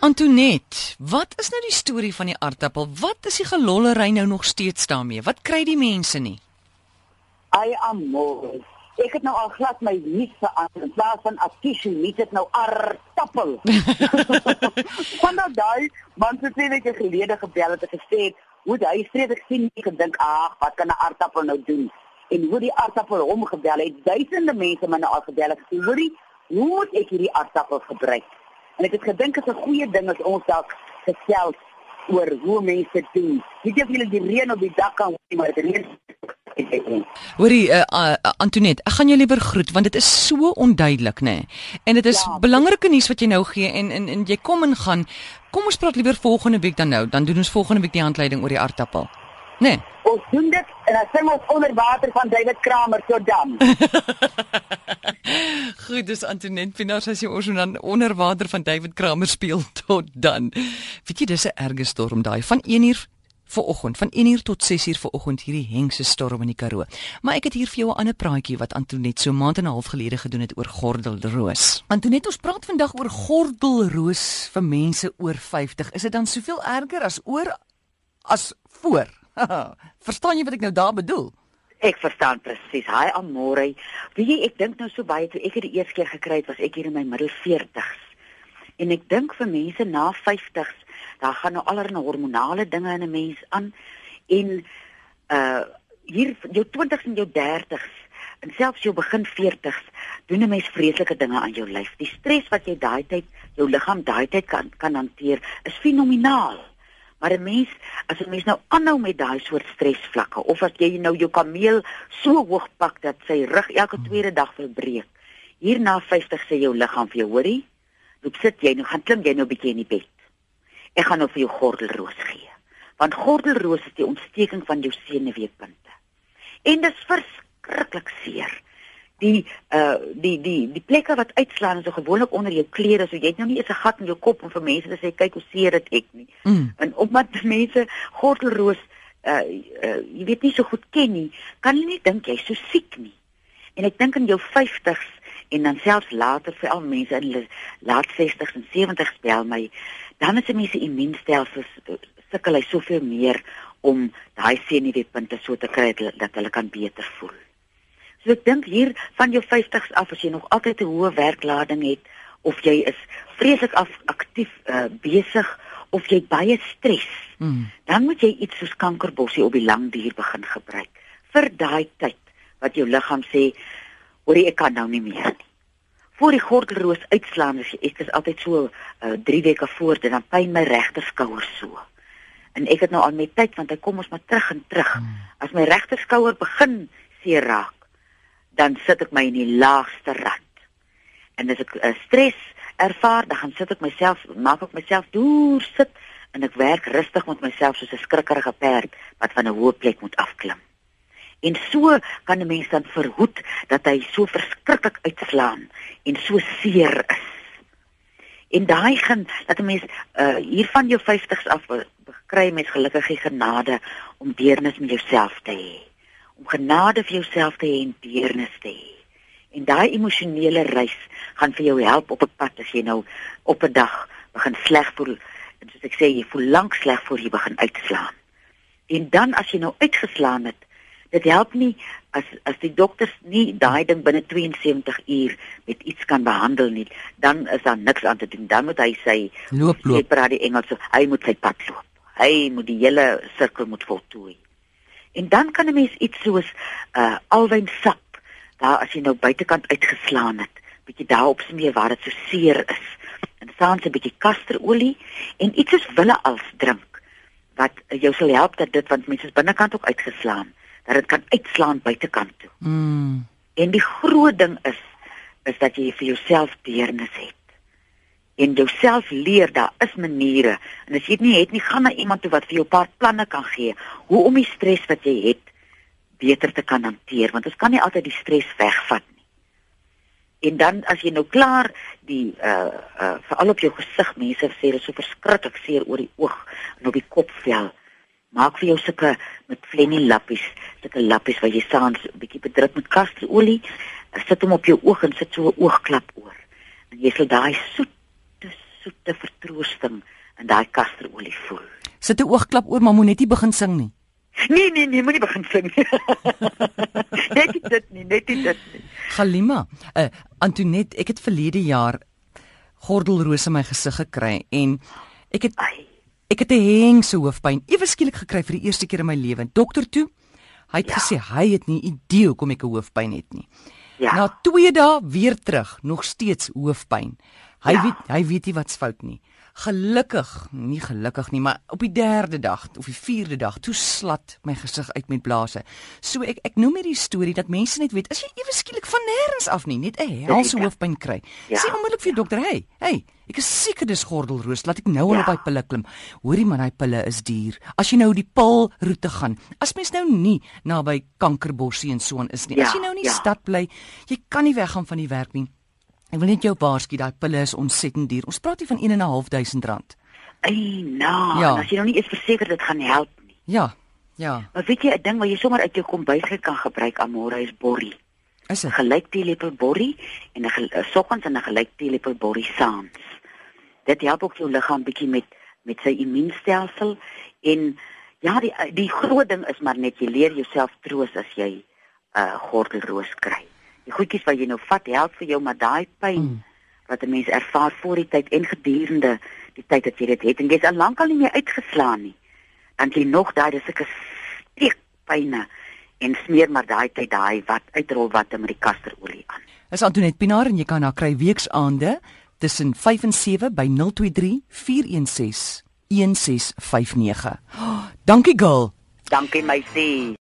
Antonet, wat is nou die storie van die aardappel? Wat is die gelollery nou nog steeds daarmee? Wat kry die mense nie? Ai amor. Ek het nou al glad my nuus verander. In plaas van afkisie, nuus het nou aardappel. Van nou daai man se twee weke gelede gebel het en gesê het, "Hoe hy vreeslik sien ek gedink, ag, wat kan 'n aardappel nou doen?" En hoe die aardappel hom gebel het, duisende mense my nou al gebel het gesê, "Hoorie, hoe moet ek hierdie aardappel gebruik?" En ek het gedink dit is 'n goeie ding as ons dalk gesels oor hoe mense doen. Weet jy of jy die reën op die dak kan hoor, maar dit reën Hoorie uh, uh, Antonet, ek gaan jou liewer groet want dit is so onduidelik nê. Nee? En dit is ja, belangrike nuus wat jy nou gee en en en jy kom en gaan. Kom ons praat liewer volgende week dan nou. Dan doen ons volgende week die handleiding oor die aardappel. Nee. Ons doen dit en dan sing ons onder water van David Kramer tot dan. Goed, dis Antoinette Pinaar as jy ons dan onder water van David Kramer speel tot dan. Weet jy dis 'n erge storm daai van 1 uur vanoggend van 1 uur tot 6 uur vanoggend hierdie hengse storm in die Karoo. Maar ek het hier vir jou 'n ander praatjie wat Antoinette so maand en 'n half gelede gedoen het oor gordelroos. Antoinette, ons praat vandag oor gordelroos vir mense oor 50. Is dit dan soveel erger as oor as voor? Verstaan jy wat ek nou daar bedoel? Ek verstaan presies. Hi Amore. Wie jy ek dink nou so baie toe ek dit die eerste keer gekry het was ek hier in my middel 40s. En ek dink vir mense na 50s, daar gaan nou allerlei hormonale dinge in 'n mens aan en uh hier jou 20s en jou 30s en selfs jou begin 40s doen 'n mens vreeslike dinge aan jou lyf. Die stres wat jy daai tyd jou liggaam daai tyd kan kan hanteer is fenomenaal. Maar 'n mens, as 'n mens nou aanhou met daai soort stresvlakke of as jy nou jou kameel so hoog pak dat sy rug elke hmm. tweede dag verbreek. Hierna 50 sê jou liggaam vir jou, hoorie? Loop sit jy nou gaan klim jy nou 'n bietjie in die bed. Ek gaan nou vir jou gordelroos gee. Want gordelroos is die ontsteking van jou senuweepunte. En dit is verskriklik seer die uh die die die plekke wat uitslaan is so gewoonlik onder jou klere so jy het nou nie eens 'n gat in jou kop om vir mense te sê kyk hoe seer dit ek nie. Mm. En omdat mense gordelroos uh, uh jy weet nie so goed ken nie, kan hulle nie dink jy's so siek nie. En ek dink in jou 50s en dan selfs later vir al mense in hulle laat 60s en 70s bel my, dan is 'n mens se immuunstelsel sukkel hy soveel meer om daai senuweepunte so te kry dat hulle kan beter voel. So ek dink hier van jou 50s af as jy nog altyd 'n hoë werklading het of jy is vreeslik aktief uh, besig of jy baie stres, mm. dan moet jy iets soos kankerbossie op die lang duur begin gebruik vir daai tyd wat jou liggaam sê, "Hoerie, ek kan nou nie meer nie." Voor die gordelroos uitslaan, as ek is altyd so 3 uh, eh, weke voor dit dan pyn my regter skouer so. En ek het nou al met tyd want hy kom ons maar terug en terug. Mm. As my regter skouer begin seer raak, dan sit ek my in die laagste rad. En as ek uh, stres ervaar, dan gaan sit ek myself, maak ek myself deur sit en ek werk rustig met myself soos 'n skrikkerige perd wat van 'n hoë plek moet afklim. En so kan 'n mens dan verhoed dat hy so verskriklik uitslaan en so seer is. En daai gaan dat 'n mens uh, hier van jou 50s af kry mens gelukkig die genade om deernis met jouself te hê om genade vir jouself te hê en deernis te hê. En daai emosionele reis gaan vir jou help op 'n pad as jy nou op 'n dag begin sleg voel en soos ek sê jy voel lank sleg voor jy begin uitslaan. En dan as jy nou uitgeslaan het, dit help nie as as die dokters nie daai ding binne 72 uur met iets kan behandel nie, dan is daar niks aan te doen. Dan moet hy sy loop loop. Hy praat die Engels, hy moet sy pad loop. Hy moet die hele sirkel moet voltooi. En dan kan 'n mens iets soos 'n uh, alwynsap daar as jy nou buitekant uitgeslaan het, bietjie daarop smeer waar dit so seer is. En saans 'n bietjie kasterolie en iets soos wille als drink wat jou sal help dat dit want mense is binnekant ook uitgeslaan, dat dit kan uitslaan buitekant toe. Mm. En die groot ding is is dat jy vir jouself deernis het en jouself leer daar is maniere. En as jy dit nie het nie gaan na iemand toe wat vir jou 'n paar planne kan gee hoe om die stres wat jy het beter te kan hanteer want ons kan nie altyd die stres wegvat nie. En dan as jy nou klaar die uh uh veral op jou gesig mense sê dit is so verskriklik seer oor die oog en op die kopvel. Maak vir jou sulke met flennie lappies sulke lappies wat jy saans 'n bietjie bedruk met kasterolie sit hom op jou oog en sit so 'n oogklap oor. En jy sal daai soet soete vertroosting in daai kasterolie voel. Sit 'n oogklap oor, maar moenie begin sing nie. Nee nee nee, moenie begin sing nie. net nie dit nie, net nie dit nie. Galima, uh, Antoinette, ek het verlede jaar gordelroos in my gesig gekry en ek het Ai. ek het 'n hengse hoofpyn ewe skielik gekry vir die eerste keer in my lewe. Dokter toe, hy het Ja. gesê hy het nie idee hoekom ek 'n hoofpyn het nie. Ja. Na 2 dae weer terug, nog steeds hoofpyn. Hy Ja. weet hy weet nie wat's fout nie. Gelukkig, nie gelukkig nie, maar op die 3de dag of die 4de dag, toe slat my gesig uit met blase. So ek ek noem hierdie storie dat mense net weet, as jy ewe skielik van nêrens af nie, net 'n helse Ja. hoofpyn kry. Ja. Sê onmiddellik vir jou dokter, "Hey, hey, ek is seker dis gordelroos, laat ek nou al Ja. op daai pille klim." Hoorie man, daai pille is duur. As jy nou die pilroete gaan, as mens nou nie naby kankerbossie en so aan is nie. Ja, as jy nou in die ja. stad bly, jy kan nie weggaan van die werk nie. Ek wil net jou waarsku, daai pille is ontsettend duur. Ons praat hier van 1 en 'n half duisend rand. Ai, nou, Ja. as jy nog nie eens verseker dit gaan help nie. Ja. Ja, Maar weet jy 'n ding wat jy sommer uit jou kombuis kan gebruik amore is borrie. is dit? Gelyk teelepel borrie en 'n soggens en 'n gelyk teelepel borrie saans. Dit help ook jou liggaam bietjie met met sy immuunstelsel en ja, die die groot ding is maar net jy leer jouself troos as jy 'n uh, gordelroos kry. Die goedjies wat jy nou vat help vir jou, maar daai pyn Mm. wat 'n mens ervaar voor die tyd en gedurende die tyd dat jy dit het en jy's al lank al nie meer uitgeslaan nie. Dan jy nog daai dis sulke steekpyne en smeer maar daai tyd daai wat uitrol wat met die kasterolie aan. Is Antoinette Pinaar en jy kan haar kry weksaande tussen 5 en 7 by 023 416 1659. Oh, dankie girl. Dankie my sê.